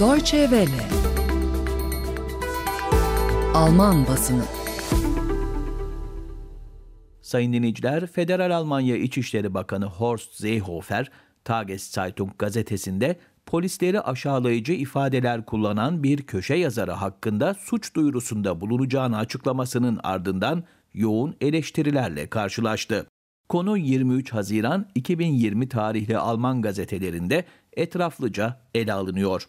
Deutsche Welle Alman basını Sayın dinleyiciler, Federal Almanya İçişleri Bakanı Horst Seehofer, Tageszeitung gazetesinde polisleri aşağılayıcı ifadeler kullanan bir köşe yazarı hakkında suç duyurusunda bulunacağını açıklamasının ardından yoğun eleştirilerle karşılaştı. Konu 23 Haziran 2020 tarihli Alman gazetelerinde etraflıca ele alınıyor.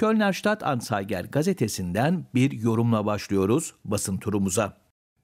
Kölner Stadtanzeiger gazetesinden bir yorumla başlıyoruz basın turumuza.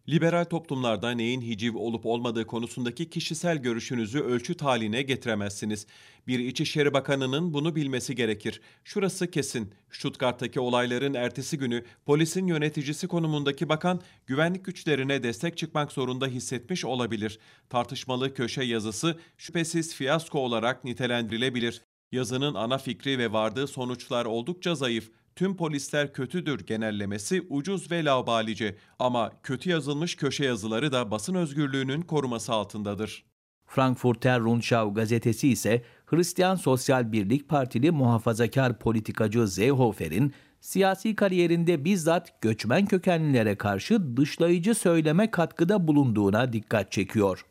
Liberal toplumlarda neyin hiciv olup olmadığı konusundaki kişisel görüşünüzü ölçüt haline getiremezsiniz. Bir İçişleri Bakanı'nın bunu bilmesi gerekir. Şurası kesin. Stuttgart'taki olayların ertesi günü polisin yöneticisi konumundaki bakan güvenlik güçlerine destek çıkmak zorunda hissetmiş olabilir. Tartışmalı köşe yazısı şüphesiz fiyasko olarak nitelendirilebilir. Yazının ana fikri ve vardığı sonuçlar oldukça zayıf. Tüm polisler kötüdür genellemesi ucuz ve laubalice ama kötü yazılmış köşe yazıları da basın özgürlüğünün koruması altındadır. Frankfurter Rundschau gazetesi ise Hristiyan Sosyal Birlik Partili muhafazakar politikacı Seehofer'in siyasi kariyerinde bizzat göçmen kökenlilere karşı dışlayıcı söyleme katkıda bulunduğuna dikkat çekiyor.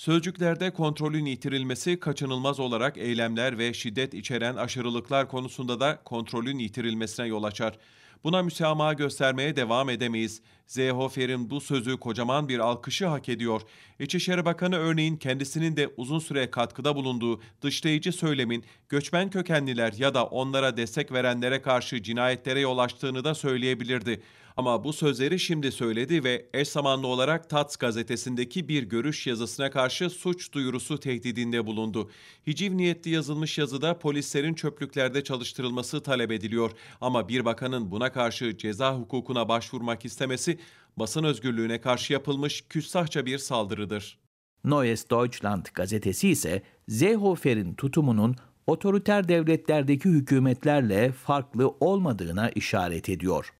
Sözcüklerde kontrolün yitirilmesi kaçınılmaz olarak eylemler ve şiddet içeren aşırılıklar konusunda da kontrolün yitirilmesine yol açar. Buna müsamaha göstermeye devam edemeyiz. Seehofer'in bu sözü kocaman bir alkışı hak ediyor. İçişleri Bakanı örneğin kendisinin de uzun süre katkıda bulunduğu dışlayıcı söylemin göçmen kökenliler ya da onlara destek verenlere karşı cinayetlere yol açtığını da söyleyebilirdi. Ama bu sözleri şimdi söyledi ve eş zamanlı olarak Tats gazetesindeki bir görüş yazısına karşı suç duyurusu tehdidinde bulundu. Hiciv niyetli yazılmış yazıda polislerin çöplüklerde çalıştırılması talep ediliyor. Ama bir bakanın buna karşı ceza hukukuna başvurmak istemesi basın özgürlüğüne karşı yapılmış küstahça bir saldırıdır. Neues Deutschland gazetesi ise Seehofer'in tutumunun otoriter devletlerdeki hükümetlerle farklı olmadığına işaret ediyor.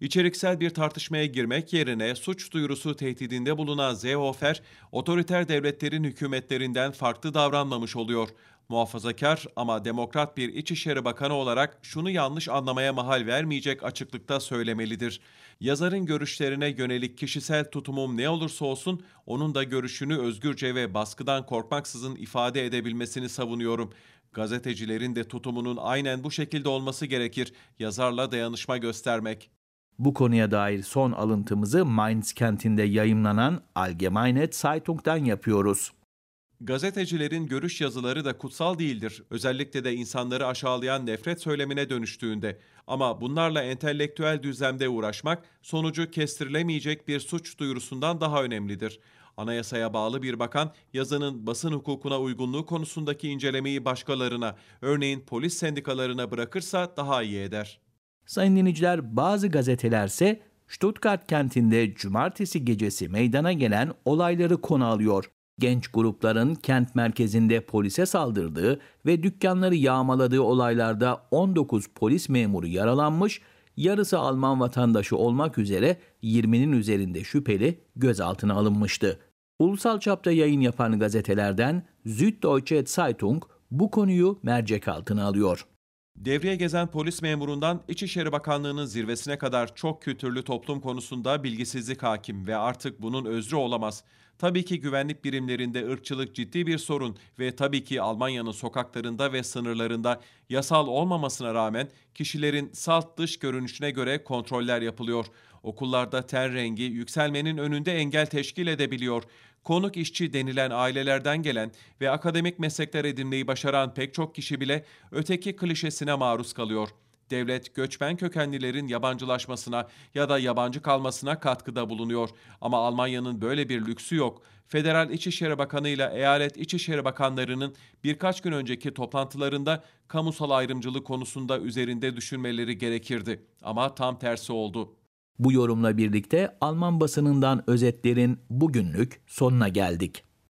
İçeriksel bir tartışmaya girmek yerine suç duyurusu tehdidinde bulunan Seehofer, otoriter devletlerin hükümetlerinden farklı davranmamış oluyor. Muhafazakar ama demokrat bir İçişleri Bakanı olarak şunu yanlış anlamaya mahal vermeyecek açıklıkta söylemelidir. Yazarın görüşlerine yönelik kişisel tutumum ne olursa olsun onun da görüşünü özgürce ve baskıdan korkmaksızın ifade edebilmesini savunuyorum. Gazetecilerin de tutumunun aynen bu şekilde olması gerekir. Yazarla dayanışma göstermek. Bu konuya dair son alıntımızı Mainz kentinde yayımlanan Allgemeine Zeitung'dan yapıyoruz. Gazetecilerin görüş yazıları da kutsal değildir. Özellikle de insanları aşağılayan nefret söylemine dönüştüğünde. Ama bunlarla entelektüel düzlemde uğraşmak sonucu kestirilemeyecek bir suç duyurusundan daha önemlidir. Anayasaya bağlı bir bakan yazının basın hukukuna uygunluğu konusundaki incelemeyi başkalarına, örneğin polis sendikalarına bırakırsa daha iyi eder. Sayın dinleyiciler bazı gazetelerse Stuttgart kentinde cumartesi gecesi meydana gelen olayları konu alıyor. Genç grupların kent merkezinde polise saldırdığı ve dükkanları yağmaladığı olaylarda 19 polis memuru yaralanmış, yarısı Alman vatandaşı olmak üzere 20'nin üzerinde şüpheli gözaltına alınmıştı. Ulusal çapta yayın yapan gazetelerden Süddeutsche Zeitung bu konuyu mercek altına alıyor. Devreye gezen polis memurundan İçişleri Bakanlığı'nın zirvesine kadar çok kültürlü toplum konusunda bilgisizlik hakim ve artık bunun özrü olamaz. Tabii ki güvenlik birimlerinde ırkçılık ciddi bir sorun ve tabii ki Almanya'nın sokaklarında ve sınırlarında yasal olmamasına rağmen kişilerin salt dış görünüşüne göre kontroller yapılıyor. Okullarda ten rengi yükselmenin önünde engel teşkil edebiliyor konuk işçi denilen ailelerden gelen ve akademik meslekler edinmeyi başaran pek çok kişi bile öteki klişesine maruz kalıyor. Devlet göçmen kökenlilerin yabancılaşmasına ya da yabancı kalmasına katkıda bulunuyor ama Almanya'nın böyle bir lüksü yok. Federal İçişleri Bakanı ile eyalet İçişleri Bakanlarının birkaç gün önceki toplantılarında kamusal ayrımcılık konusunda üzerinde düşünmeleri gerekirdi ama tam tersi oldu. Bu yorumla birlikte Alman basınından özetlerin bugünlük sonuna geldik.